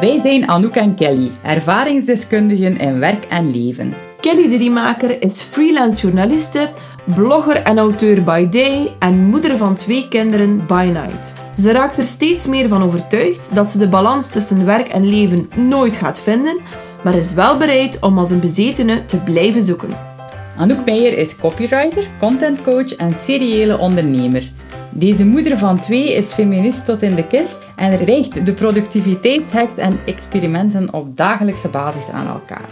Wij zijn Anouk en Kelly, ervaringsdeskundigen in werk en leven. Kelly de Riemaker is freelance journaliste, blogger en auteur by day en moeder van twee kinderen by night. Ze raakt er steeds meer van overtuigd dat ze de balans tussen werk en leven nooit gaat vinden, maar is wel bereid om als een bezetene te blijven zoeken. Anouk Meijer is copywriter, contentcoach en seriële ondernemer. Deze moeder van twee is feminist tot in de kist en richt de productiviteitshacks en experimenten op dagelijkse basis aan elkaar.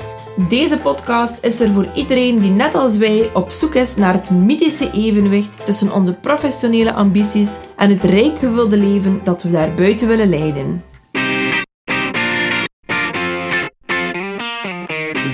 Deze podcast is er voor iedereen die net als wij op zoek is naar het mythische evenwicht tussen onze professionele ambities en het rijk gevulde leven dat we daar buiten willen leiden.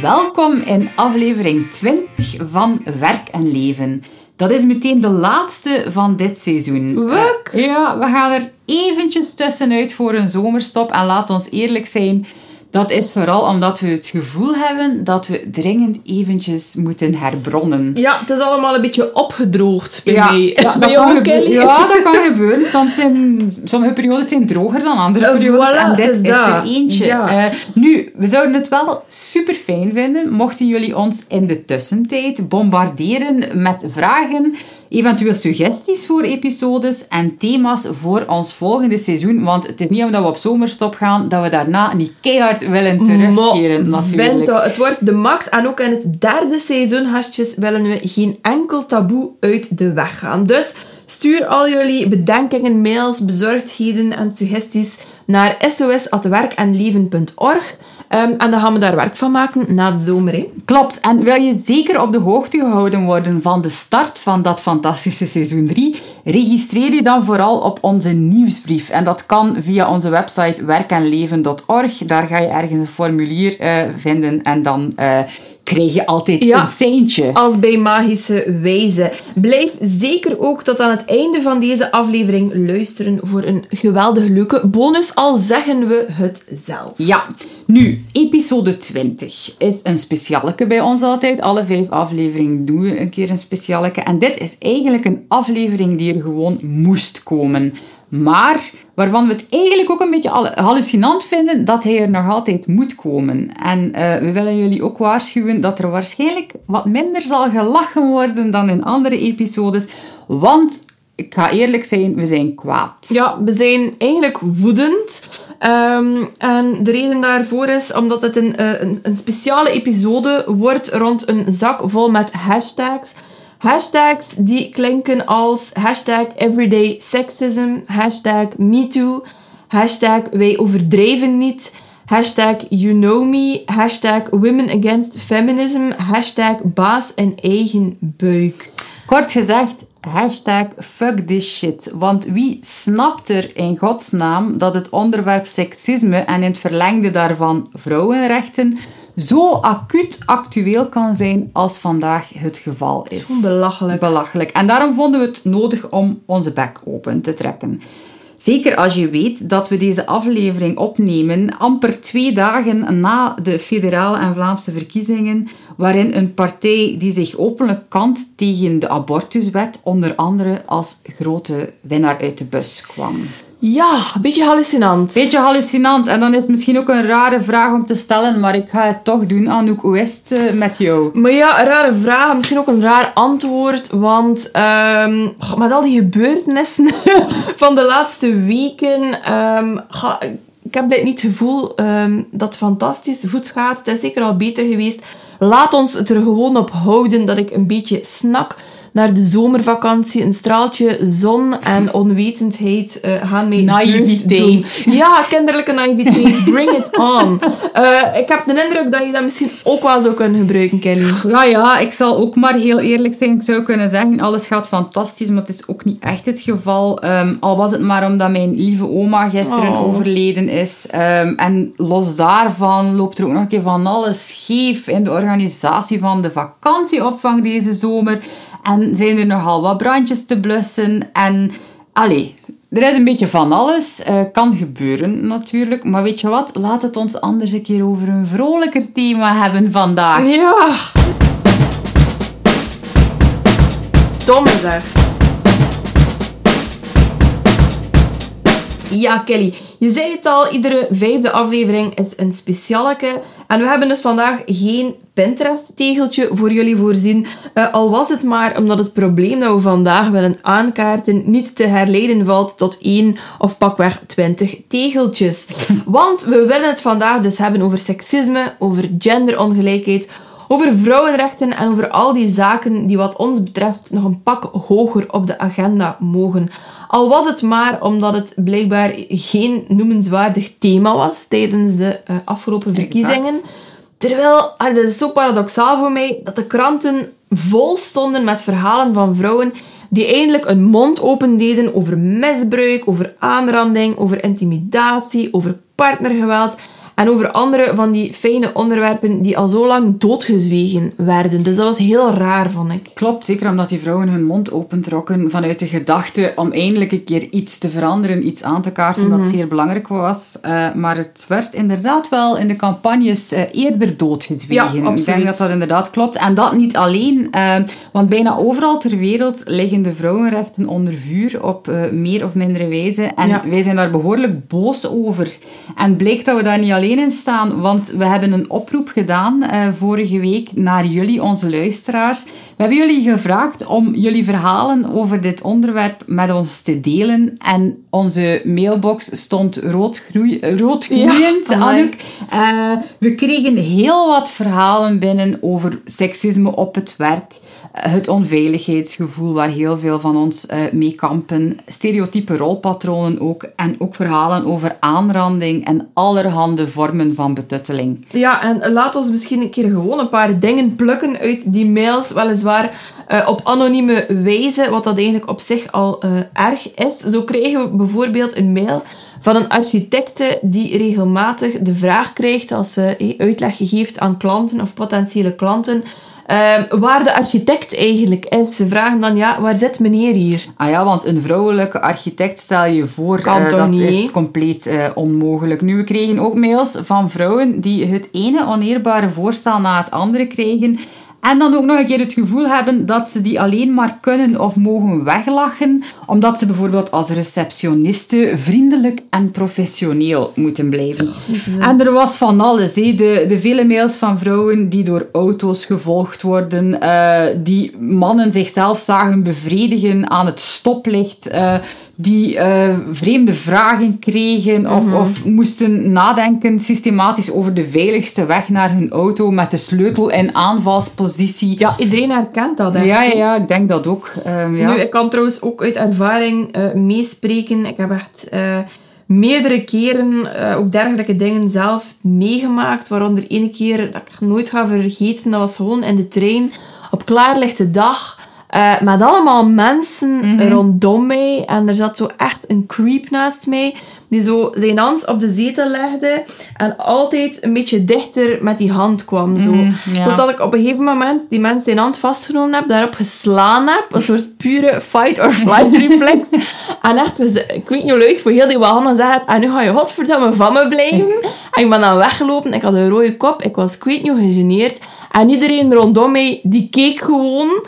Welkom in aflevering 20 van Werk en Leven. Dat is meteen de laatste van dit seizoen. Wuk! Ja, we gaan er eventjes tussenuit voor een zomerstop. En laat ons eerlijk zijn, dat is vooral omdat we het gevoel hebben dat we dringend eventjes moeten herbronnen. Ja, het is allemaal een beetje opgedroogd bij Ja, mij. ja, bij dat kan gebeuren. ja, dat kan gebeuren. Soms zijn, sommige periodes zijn droger dan andere Eh, periodes. voilà, en dit is is, er eentje. Ja. Eh, nu, we zouden het wel super fijn vinden mochten jullie ons in de tussentijd bombarderen met vragen, eventueel suggesties voor episodes en thema's voor ons volgende seizoen. Want het is niet omdat we op zomerstop gaan dat we daarna niet keihard willen terugkeren, Maar natuurlijk. dat, het wordt de max. En ook in het derde seizoen, gastjes, willen we geen enkel taboe uit de weg gaan. Dus stuur al jullie bedenkingen, mails, bezorgdheden en suggesties naar sos.werkenleven.org. Ehm, en dan gaan we daar werk van maken na de zomer. Hè. Klopt. En wil je zeker op de hoogte gehouden worden van de start van dat fantastische seizoen 3, registreer je dan vooral op onze nieuwsbrief. En dat kan via onze website werkenleven.org. Daar ga je ergens een formulier eh, vinden en dan eh, krijg je altijd Ja. een seintje. Als bij magische wijze. Blijf zeker ook tot aan het einde van deze aflevering luisteren voor een geweldig leuke bonus, al zeggen we het zelf. Ja, nu, episode 20 is een specialeke bij ons altijd. Alle vijf afleveringen doen we een keer een specialeke. En dit is eigenlijk een aflevering die er gewoon moest komen. Maar waarvan we het eigenlijk ook een beetje al- hallucinant vinden dat hij er nog altijd moet komen. En eh, we willen jullie ook waarschuwen dat er waarschijnlijk wat minder zal gelachen worden dan in andere episodes. Want, ik ga eerlijk zijn, we zijn kwaad. Ja, we zijn eigenlijk woedend. Ehm, en de reden daarvoor is omdat het een, eh, een, een speciale episode wordt rond een zak vol met hashtags. Hashtags die klinken als hashtag everyday sexism, hashtag MeToo, hashtag wij overdrijven niet, hashtag you know me, hashtag women against feminism, hashtag baas en eigen buik. Kort gezegd, hashtag fuck this shit. Want wie snapt er in godsnaam dat het onderwerp seksisme en in het verlengde daarvan vrouwenrechten zo acuut actueel kan zijn als vandaag het geval is? Zo belachelijk. Belachelijk. En daarom vonden we het nodig om onze bek open te trekken. Zeker als je weet dat we deze aflevering opnemen amper twee dagen na de federale en Vlaamse verkiezingen, waarin een partij die zich openlijk kant tegen de abortuswet onder andere als grote winnaar uit de bus kwam. Ja, een beetje hallucinant. Beetje hallucinant en dan is het misschien ook een rare vraag om te stellen, maar ik ga het toch doen. Anouk, hoe is het eh, met jou? Maar ja, een rare vraag, misschien ook een raar antwoord, want ehm, goh, met al die gebeurtenissen van de laatste weken, ehm, goh, ik heb dit niet het gevoel ehm, dat het fantastisch goed gaat. Het is zeker al beter geweest. Laat ons het er gewoon op houden dat ik een beetje snak naar de zomervakantie. Een straaltje zon en onwetendheid eh, gaan mij Naïviteit. Ja, kinderlijke naïviteit. Bring it on. Eh, ik heb de indruk dat je dat misschien ook wel zou kunnen gebruiken, Kelly. Ja, ja, ik zal ook maar heel eerlijk zijn. Ik zou kunnen zeggen, alles gaat fantastisch, maar het is ook niet echt het geval. Ehm, al was het maar omdat mijn lieve oma gisteren Oh. overleden is. Ehm, en los daarvan loopt er ook nog een keer van alles scheef in de organisatie van de vakantieopvang deze zomer. En zijn er nogal wat brandjes te blussen. En, allee... Er is een beetje van alles. Eh, kan gebeuren natuurlijk. Maar weet je wat? Laat het ons anders een keer over een vrolijker thema hebben vandaag. Ja. Domme zeg. Ja, Kelly. Je zei het al, iedere vijfde aflevering is een specialeke. En we hebben dus vandaag geen Pinterest-tegeltje voor jullie voorzien. Uh, al was het maar omdat het probleem dat we vandaag willen aankaarten niet te herleiden valt tot één of pakweg twintig tegeltjes. Want we willen het vandaag dus hebben over seksisme, over genderongelijkheid, over vrouwenrechten en over al die zaken die wat ons betreft nog een pak hoger op de agenda mogen. Al was het maar omdat het blijkbaar geen noemenswaardig thema was tijdens de uh, afgelopen verkiezingen. Terwijl, dat is zo paradoxaal voor mij, dat de kranten vol stonden met verhalen van vrouwen die eindelijk een mond opendeden over misbruik, over aanranding, over intimidatie, over partnergeweld en over andere van die fijne onderwerpen die al zo lang doodgezwegen werden. Dus dat was heel raar, vond ik. Klopt, zeker omdat die vrouwen hun mond opentrokken vanuit de gedachte om eindelijk een keer iets te veranderen, iets aan te kaarten dat mhm. zeer belangrijk was. Uh, maar het werd inderdaad wel in de campagnes uh, eerder doodgezwegen. Ja, Ik denk dat dat inderdaad klopt. En dat niet alleen, uh, want bijna overal ter wereld liggen de vrouwenrechten onder vuur op meer of mindere wijze. En wij zijn daar behoorlijk boos over. En bleek dat we daar niet alleen in staan, want we hebben een oproep gedaan uh, vorige week naar jullie, onze luisteraars. We hebben jullie gevraagd om jullie verhalen over dit onderwerp met ons te delen. En onze mailbox stond roodgroeiend, ja, uh, we kregen heel wat verhalen binnen over seksisme op het werk het onveiligheidsgevoel waar heel veel van ons uh, mee kampen, stereotype rolpatronen ook en ook verhalen over aanranding en allerhande vormen van betutteling. Ja, en laat ons misschien een keer gewoon een paar dingen plukken uit die mails, weliswaar uh, op anonieme wijze, wat dat eigenlijk op zich al uh, erg is. Zo kregen we bijvoorbeeld een mail van een architecte die regelmatig de vraag krijgt als ze uitleg geeft aan klanten of potentiële klanten Ehm, waar de architect eigenlijk is. Ze vragen dan, ja, waar zit meneer hier? Ah ja, want een vrouwelijke architect stel je voor, kan uh, dat niet, is compleet uh, onmogelijk. Nu, we kregen ook mails van vrouwen die het ene oneerbare voorstel na het andere kregen en dan ook nog een keer het gevoel hebben dat ze die alleen maar kunnen of mogen weglachen, omdat ze bijvoorbeeld als receptioniste vriendelijk en professioneel moeten blijven. En er was van alles. He. De, de vele mails van vrouwen die door auto's gevolgd worden, uh, die mannen zichzelf zagen bevredigen aan het stoplicht. Uh, die uh, vreemde vragen kregen of, mhm. of moesten nadenken systematisch over de veiligste weg naar hun auto met de sleutel in aanvalspositie. Ja, iedereen herkent dat. Denk ja, ja, ja, ik denk dat ook. Um, ja. Nu, ik kan trouwens ook uit ervaring uh, meespreken. Ik heb echt uh, meerdere keren ook dergelijke dingen zelf meegemaakt. Waaronder één keer dat ik nooit ga vergeten, dat was gewoon in de trein op klaarlichte dag uh, met allemaal mensen mm rondom mij. En er zat zo echt een creep naast mij. Die zo zijn hand op de zetel legde. En altijd een beetje dichter met die hand kwam. Zo. Mm Totdat ik op een gegeven moment die mensen zijn hand vastgenomen heb. Daarop geslaan heb. Een soort pure fight or flight reflex. en echt, ik weet niet hoe luid voor heel die wagen zei En nu ga je godverdomme van me blijven. en ik ben dan weggelopen. Ik had een rode kop. Ik was, ik weet niet gegeneerd. En iedereen rondom mij, die keek gewoon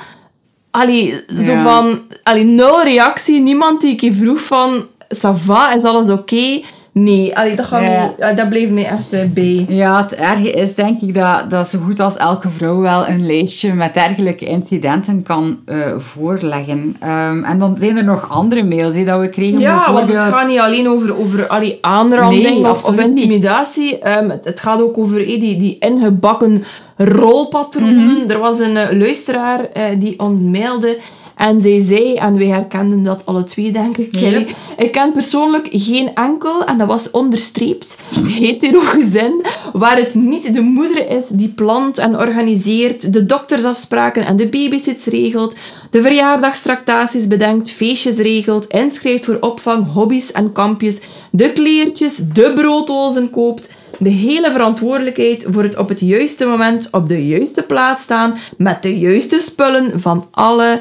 allee, zo van, allee, nul reactie. Niemand die ik vroeg van, ça va, is alles oké? Nee, allee, dat, dat bleef mij echt uh, bij. Ja, het erge is denk ik dat, dat zo goed als elke vrouw wel een lijstje met dergelijke incidenten kan uh, voorleggen. Um, en dan zijn er nog andere mails die dat we kregen. Ja, want het gaat niet alleen over, over allee, aanranding nee, of, of, intimidatie. Um, het, het, gaat ook over hey, die, die ingebakken rolpatronen. Mhm. Er was een uh, luisteraar die ons mailde en zij zei, en wij herkenden dat alle twee, denk ik, Kelly. Ik ken persoonlijk geen enkel, en dat was onderstreept, hetero gezin, waar het niet de moeder is die plant en organiseert, de doktersafspraken en de babysits regelt, de verjaardagstractaties bedenkt, feestjes regelt, inschrijft voor opvang, hobby's en kampjes, de kleertjes, de brooddozen koopt, de hele verantwoordelijkheid voor het op het juiste moment op de juiste plaats staan met de juiste spullen van alle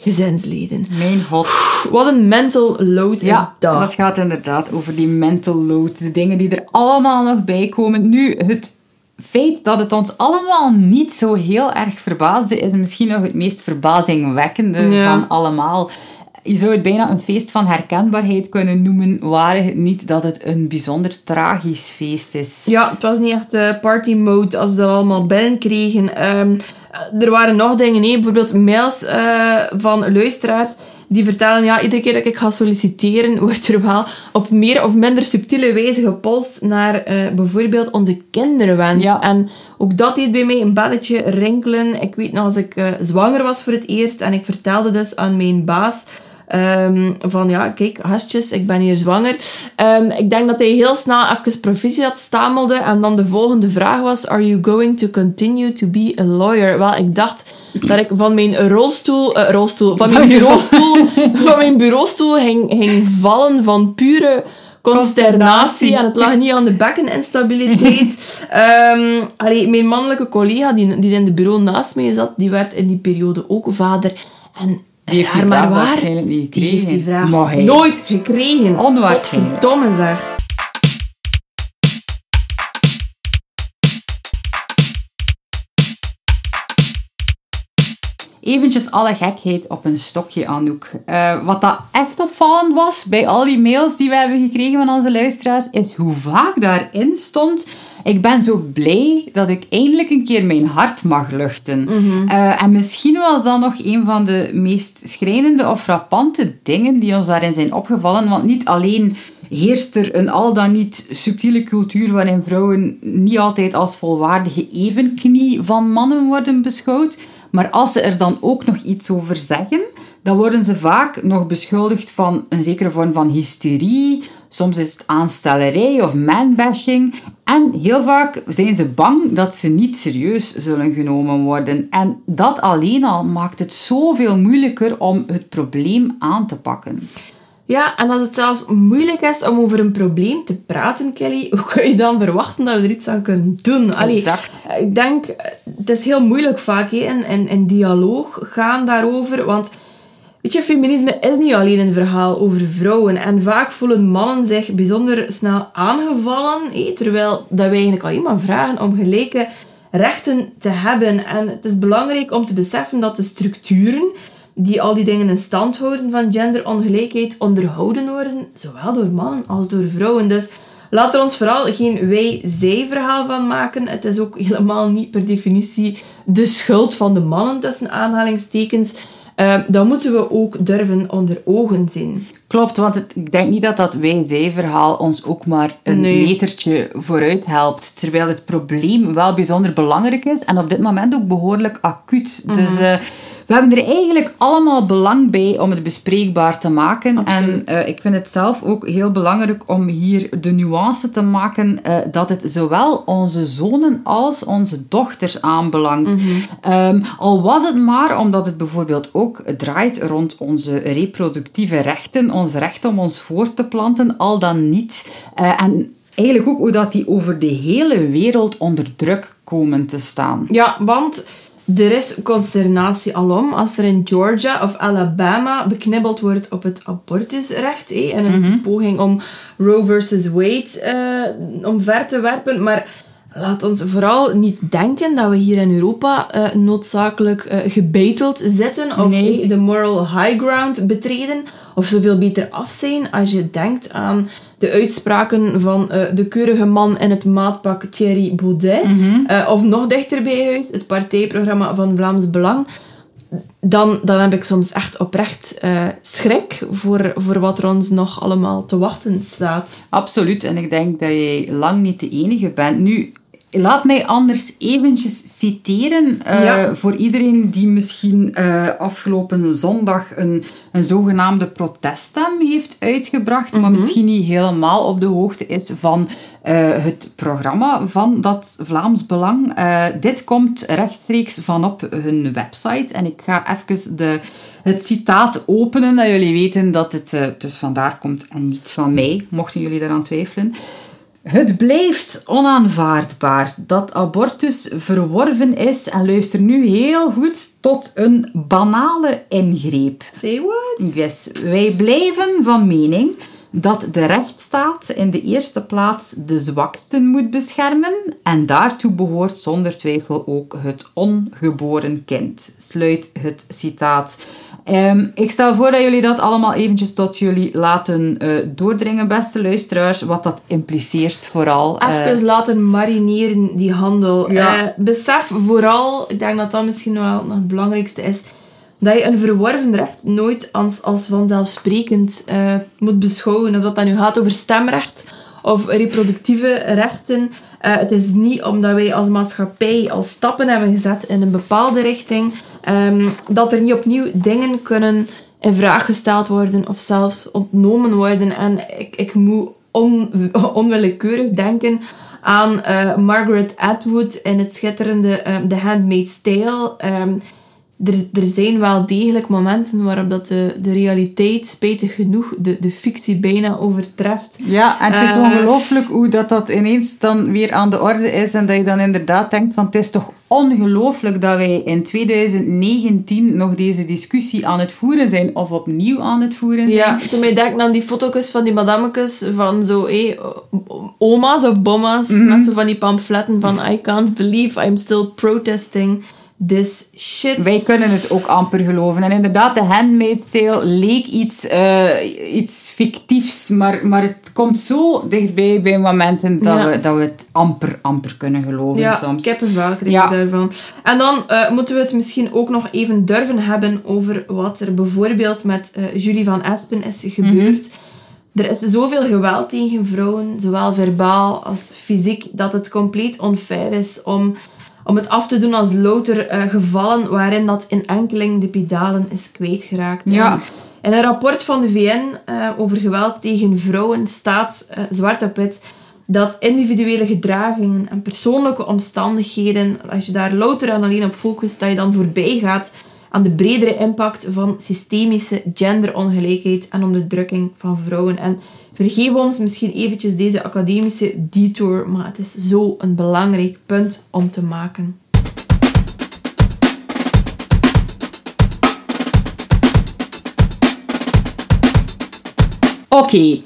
gezinsleden. Mijn god. Wat een mental load ja, is dat. dat gaat inderdaad over die mental load. De dingen die er allemaal nog bij komen. Nu, het feit dat het ons allemaal niet zo heel erg verbaasde, is misschien nog het meest verbazingwekkende van allemaal. Je zou het bijna een feest van herkenbaarheid kunnen noemen, waren het niet dat het een bijzonder tragisch feest is. Ja, het was niet echt uh, party mode als we dat allemaal binnenkregen. Ehm, er waren nog dingen, nee, bijvoorbeeld mails uh, van luisteraars die vertellen, ja, iedere keer dat ik ga solliciteren, wordt er wel op meer of minder subtiele wijze gepolst naar uh, bijvoorbeeld onze kinderwens. Ja. En ook dat deed bij mij een belletje rinkelen. Ik weet nog, als ik uh, zwanger was voor het eerst en ik vertelde dus aan mijn baas Um, van ja, kijk, hasjes, ik ben hier zwanger. Um, ik denk dat hij heel snel even proficiat stamelde en dan de volgende vraag was: Are you going to continue to be a lawyer? Wel, ik dacht dat ik van mijn rolstoel, uh, rolstoel, van mijn bureaustoel, van mijn bureaustoel ging, ging vallen van pure consternatie. En het lag niet aan de bekkeninstabiliteit. um, allee, mijn mannelijke collega, die, die in de bureau naast mij zat, die werd in die periode ook vader. En die heeft die maar waar, waarschijnlijk niet die heeft die vraag nooit gekregen. Onwaarschijnlijk. Godverdomme zeg. Eventjes alle gekheid op een stokje, Anouk. Eh, wat dat echt opvallend was bij al die mails die we hebben gekregen van onze luisteraars, is hoe vaak daarin stond. Ik ben zo blij dat ik eindelijk een keer mijn hart mag luchten. Eh, en misschien was dat nog een van de meest schrijnende of frappante dingen die ons daarin zijn opgevallen. Want niet alleen heerst er een al dan niet subtiele cultuur waarin vrouwen niet altijd als volwaardige evenknie van mannen worden beschouwd. Maar als ze er dan ook nog iets over zeggen, dan worden ze vaak nog beschuldigd van een zekere vorm van hysterie. Soms is het aanstellerij of manbashing. En heel vaak zijn ze bang dat ze niet serieus zullen genomen worden. En dat alleen al maakt het zoveel moeilijker om het probleem aan te pakken. Ja, en als het zelfs moeilijk is om over een probleem te praten, Kelly, hoe kun je dan verwachten dat we er iets aan kunnen doen? Allee, Exact. ik denk, het is heel moeilijk vaak in, in, in dialoog gaan daarover, want weet je, feminisme is niet alleen een verhaal over vrouwen. En vaak voelen mannen zich bijzonder snel aangevallen, hè, terwijl dat wij eigenlijk alleen maar vragen om gelijke rechten te hebben. En het is belangrijk om te beseffen dat de structuren die al die dingen in stand houden van genderongelijkheid onderhouden worden, zowel door mannen als door vrouwen. Dus laat er ons vooral geen wij-zij verhaal van maken. Het is ook helemaal niet per definitie de schuld van de mannen tussen aanhalingstekens. Uh, dat moeten we ook durven onder ogen zien. Klopt, want het, ik denk niet dat dat wij-zij-verhaal ons ook maar een Nee. metertje vooruit helpt. Terwijl het probleem wel bijzonder belangrijk is en op dit moment ook behoorlijk acuut. Mhm. Dus eh, we hebben er eigenlijk allemaal belang bij om het bespreekbaar te maken. Absoluut. En eh, ik vind het zelf ook heel belangrijk om hier de nuance te maken eh, dat het zowel onze zonen als onze dochters aanbelangt. Ehm, al was het maar omdat het bijvoorbeeld ook draait rond onze reproductieve rechten, ons recht om ons voor te planten, al dan niet. Eh, en eigenlijk ook hoe dat die over de hele wereld onder druk komen te staan. Ja, want er is consternatie alom als er in Georgia of Alabama beknibbeld wordt op het abortusrecht. hé, En een poging om Roe versus Wade eh, omver te werpen. Maar laat ons vooral niet denken dat we hier in Europa eh, noodzakelijk eh, gebeiteld zitten of Nee. de moral high ground betreden. Of zoveel beter af zijn als je denkt aan de uitspraken van eh, de keurige man in het maatpak Thierry Baudet. Eh, of nog dichter bij huis, het partijprogramma van Vlaams Belang. Dan, dan heb ik soms echt oprecht eh, schrik voor, voor wat er ons nog allemaal te wachten staat. Absoluut, en ik denk dat jij lang niet de enige bent. Nu, laat mij anders eventjes citeren eh, Ja. voor iedereen die misschien eh, afgelopen zondag een, een zogenaamde proteststem heeft uitgebracht, maar misschien niet helemaal op de hoogte is van eh, het programma van dat Vlaams Belang. Dit komt rechtstreeks van op hun website en ik ga even de, het citaat openen, dat jullie weten dat het dus vandaar komt en niet van mij, mochten jullie daaraan twijfelen. Het blijft onaanvaardbaar dat abortus verworven is, en luister nu heel goed, tot een banale ingreep. Say what? Yes, wij blijven van mening dat de rechtsstaat in de eerste plaats de zwaksten moet beschermen en daartoe behoort zonder twijfel ook het ongeboren kind. Sluit het citaat. Ehm, ik stel voor dat jullie dat allemaal eventjes tot jullie laten uh, doordringen, beste luisteraars, wat dat impliceert vooral. Even uh, laten marineren, die handel. Ja. Uh, besef vooral, ik denk dat dat misschien wel nog het belangrijkste is, dat je een verworven recht nooit als, als vanzelfsprekend uh, moet beschouwen. Of dat dan nu gaat over stemrecht of reproductieve rechten. Uh, het is niet omdat wij als maatschappij al stappen hebben gezet in een bepaalde richting, um, dat er niet opnieuw dingen kunnen in vraag gesteld worden of zelfs ontnomen worden. En ik, ik moet on, onwillekeurig denken aan uh, Margaret Atwood in het schitterende um, The Handmaid's Tale. Um, er, er zijn wel degelijk momenten waarop dat de, de realiteit, spijtig genoeg, de, de fictie bijna overtreft. Ja, en het is uh, ongelooflijk hoe dat, dat ineens dan weer aan de orde is en dat je dan inderdaad denkt van het is toch ongelooflijk dat wij in 2019 nog deze discussie aan het voeren zijn of opnieuw aan het voeren zijn. Ja, toen mij denk aan die foto's van die madamekes van zo hey, oma's of bomma's mm -hmm. met zo van die pamfletten van I can't believe I'm still protesting this shit. Wij kunnen het ook amper geloven. En inderdaad, de Handmaid's Tale leek iets, uh, iets fictiefs, maar, maar het komt zo dichtbij bij momenten dat, ja. we, dat we het amper, amper kunnen geloven ja, soms. ik heb een vaak ja. daarvan. En dan uh, moeten we het misschien ook nog even durven hebben over wat er bijvoorbeeld met uh, Julie van Espen is gebeurd. Mm -hmm. Er is zoveel geweld tegen vrouwen, zowel verbaal als fysiek, dat het compleet onfair is om om het af te doen als louter uh, gevallen waarin dat in enkeling de pedalen is kwijtgeraakt. Ja. In een rapport van de VN uh, over geweld tegen vrouwen staat uh, zwart op wit dat individuele gedragingen en persoonlijke omstandigheden, als je daar louter en alleen op focust, dat je dan voorbij gaat aan de bredere impact van systemische genderongelijkheid en onderdrukking van vrouwen. En vergeef ons misschien eventjes deze academische detour, maar het is zo een belangrijk punt om te maken. Oké.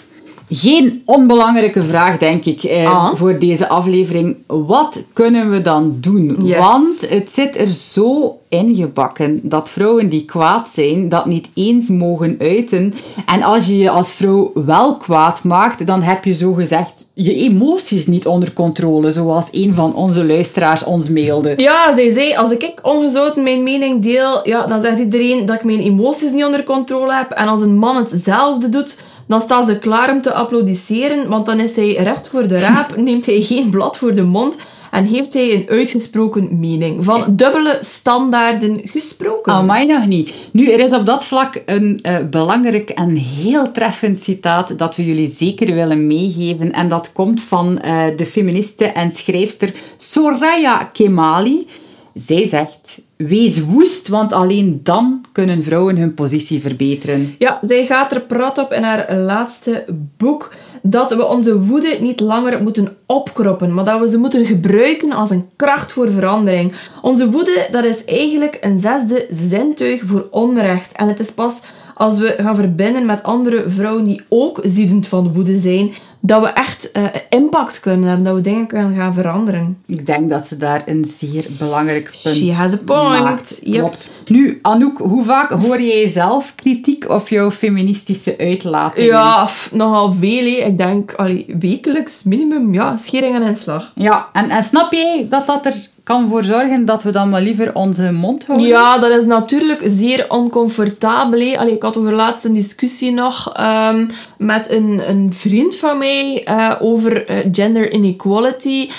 Geen onbelangrijke vraag, denk ik, eh, ah. voor deze aflevering. Wat kunnen we dan doen? Yes. Want het zit er zo ingebakken dat vrouwen die kwaad zijn, dat niet eens mogen uiten. En als je je als vrouw wel kwaad maakt, dan heb je zo gezegd je emoties niet onder controle, zoals een van onze luisteraars ons mailde. Ja, zij zei, als ik ongezouten mijn mening deel, ja, dan zegt iedereen dat ik mijn emoties niet onder controle heb. En als een man hetzelfde doet, dan staan ze klaar om te applaudisseren, want dan is hij recht voor de raap, neemt hij geen blad voor de mond en heeft hij een uitgesproken mening. Van dubbele standaarden gesproken. Amai nog niet. Nu, er is op dat vlak een uh, belangrijk en heel treffend citaat dat we jullie zeker willen meegeven. En dat komt van uh, de feministe en schrijfster Soraya Kemali. Zij zegt: Wees woest, want alleen dan kunnen vrouwen hun positie verbeteren. Ja, zij gaat er prat op in haar laatste boek dat we onze woede niet langer moeten opkroppen, maar dat we ze moeten gebruiken als een kracht voor verandering. Onze woede, dat is eigenlijk een zesde zintuig voor onrecht. En het is pas als we gaan verbinden met andere vrouwen die ook ziedend van woede zijn, dat we echt uh, impact kunnen hebben, dat we dingen kunnen gaan veranderen. Ik denk dat ze daar een zeer belangrijk punt She has a point. maakt. Klopt. Nu, Anouk, hoe vaak hoor jij zelf kritiek op jouw feministische uitlatingen? Ja, nogal veel. Ik denk allee, wekelijks minimum, ja, schering en inslag. Ja, en, en snap jij dat dat er kan voor zorgen dat we dan maar liever onze mond houden? Ja, dat is natuurlijk zeer oncomfortabel. Ik had over laatst een discussie nog um, met een, een vriend van mij uh, over uh, gender inequality.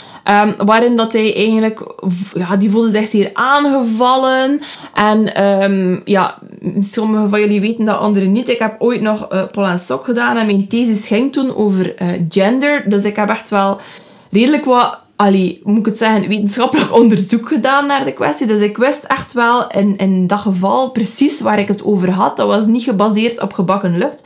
Um, waarin dat hij eigenlijk, ja, die voelde zich zeer aangevallen. En um, ja, sommigen van jullie weten dat, anderen niet. Ik heb ooit nog uh, Sok gedaan en mijn thesis ging toen over gender. Dus ik heb echt wel redelijk wat allee, moet ik het zeggen, wetenschappelijk onderzoek gedaan naar de kwestie. Dus ik wist echt wel in, in dat geval precies waar ik het over had. Dat was niet gebaseerd op gebakken lucht.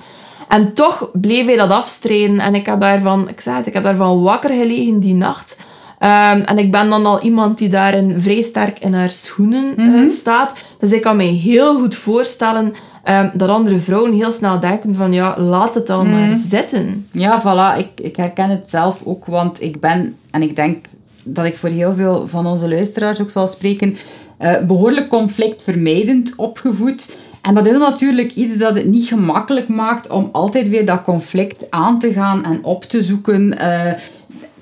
En toch bleef hij dat afstrijden. En ik heb daarvan, ik zei het, ik heb daarvan wakker gelegen die nacht. Ehm, en ik ben dan al iemand die daarin vrij sterk in haar schoenen eh, Mhm. staat. Dus ik kan mij heel goed voorstellen ehm, dat andere vrouwen heel snel denken van ja, laat het al maar Mhm. zitten. Ja, voilà. Ik, ik herken het zelf ook, want ik ben, en ik denk dat ik voor heel veel van onze luisteraars ook zal spreken, eh, behoorlijk conflictvermijdend opgevoed. En dat is natuurlijk iets dat het niet gemakkelijk maakt om altijd weer dat conflict aan te gaan en op te zoeken. eh,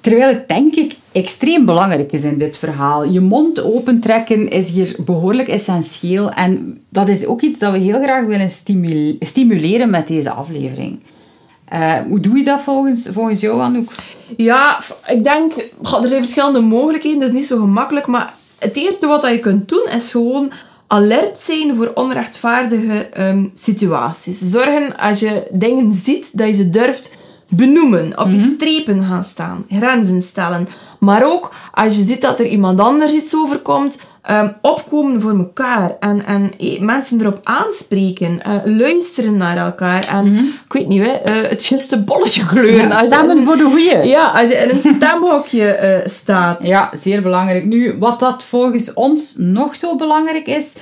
Terwijl het denk ik extreem belangrijk is in dit verhaal. Je mond opentrekken is hier behoorlijk essentieel. En dat is ook iets dat we heel graag willen stimule- stimuleren met deze aflevering. Eh, hoe doe je dat volgens, volgens jou, Anouk? Ja, ik denk, er zijn verschillende mogelijkheden, dat is niet zo gemakkelijk, maar het eerste wat je kunt doen is gewoon alert zijn voor onrechtvaardige ehm, situaties. Zorgen als je dingen ziet dat je ze durft benoemen, op je strepen gaan staan, grenzen stellen. Maar ook als je ziet dat er iemand anders iets overkomt, ehm, opkomen voor elkaar en, en eh, mensen erop aanspreken, eh, luisteren naar elkaar en, ik weet niet, hè, eh, het juiste bolletje kleuren. Je stemmen voor de goeie. ja, als je in een stemhokje staat. Ja, zeer belangrijk. Nu, wat dat volgens ons nog zo belangrijk is,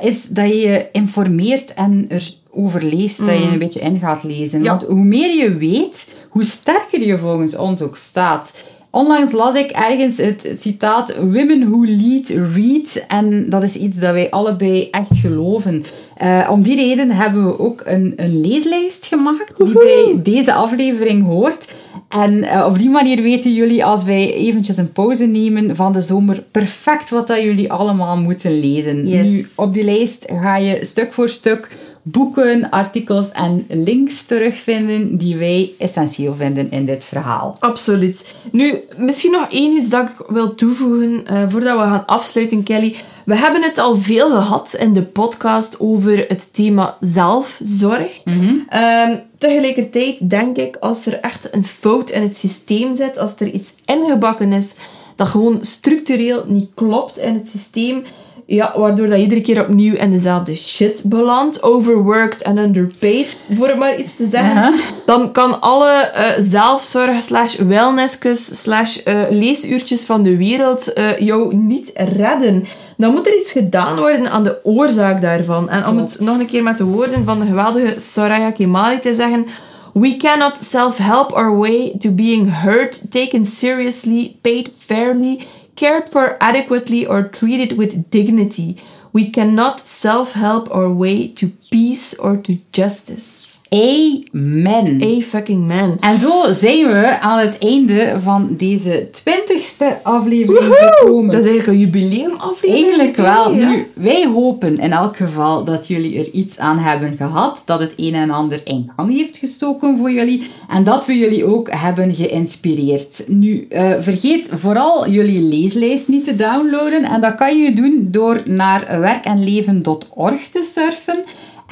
is dat je je informeert en erover leest, dat je een beetje in gaat lezen. Ja. Want hoe meer je weet, hoe sterker je volgens ons ook staat. Onlangs las ik ergens het citaat Women who lead, read. En dat is iets dat wij allebei echt geloven. Eh, om die reden hebben we ook een, een leeslijst gemaakt die bij deze aflevering hoort. En eh, op die manier weten jullie, als wij eventjes een pauze nemen van de zomer, perfect wat dat jullie allemaal moeten lezen. Yes. Nu, op die lijst ga je stuk voor stuk boeken, artikels en links terugvinden die wij essentieel vinden in dit verhaal. Absoluut. Nu, misschien nog één iets dat ik wil toevoegen eh, voordat we gaan afsluiten, Kelly. We hebben het al veel gehad in de podcast over het thema zelfzorg. Ehm, tegelijkertijd denk ik, als er echt een fout in het systeem zit, als er iets ingebakken is dat gewoon structureel niet klopt in het systeem, ja, waardoor dat je iedere keer opnieuw in dezelfde shit belandt, overworked en underpaid, voor het maar iets te zeggen, dan kan alle eh, zelfzorg slash wellnesskus slash eh, leesuurtjes van de wereld eh, jou niet redden. Dan moet er iets gedaan worden aan de oorzaak daarvan. En om het nog een keer met de woorden van de geweldige Soraya Kemali te zeggen... We cannot self-help our way to being heard, taken seriously, paid fairly, cared for adequately or treated with dignity. We cannot self-help our way to peace or to justice. Amen. A fucking man. En zo zijn we aan het einde van deze twintigste aflevering gekomen. Dat is eigenlijk een jubileumaflevering. Eigenlijk wel. Ja. Nu, wij hopen in elk geval dat jullie er iets aan hebben gehad. Dat het een en ander in gang heeft gestoken voor jullie. En dat we jullie ook hebben geïnspireerd. Nu, eh, vergeet vooral jullie leeslijst niet te downloaden. En dat kan je doen door naar werkenleven.org te surfen.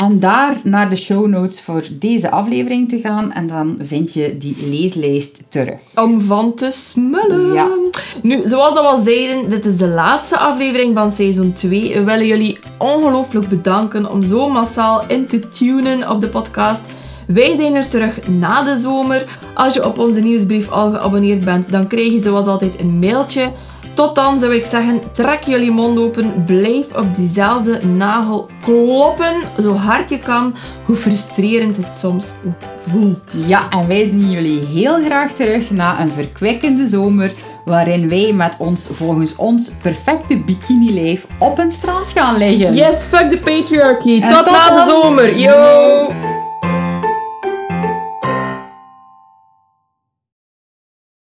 En daar naar de show notes voor deze aflevering te gaan. En dan vind je die leeslijst terug. Om van te smullen. Ja. Nu, zoals dat we al zeiden, dit is de laatste aflevering van seizoen 2. We willen jullie ongelooflijk bedanken om zo massaal in te tunen op de podcast. Wij zijn er terug na de zomer. Als je op onze nieuwsbrief al geabonneerd bent, dan krijg je zoals altijd een mailtje. Tot dan zou ik zeggen, trek jullie mond open, blijf op diezelfde nagel kloppen, zo hard je kan, hoe frustrerend het soms ook voelt. Ja, en wij zien jullie heel graag terug na een verkwikkende zomer, waarin wij met ons volgens ons perfecte bikini-lijf op een strand gaan liggen. Yes, fuck the patriarchy. Tot tot na de zomer. Yo!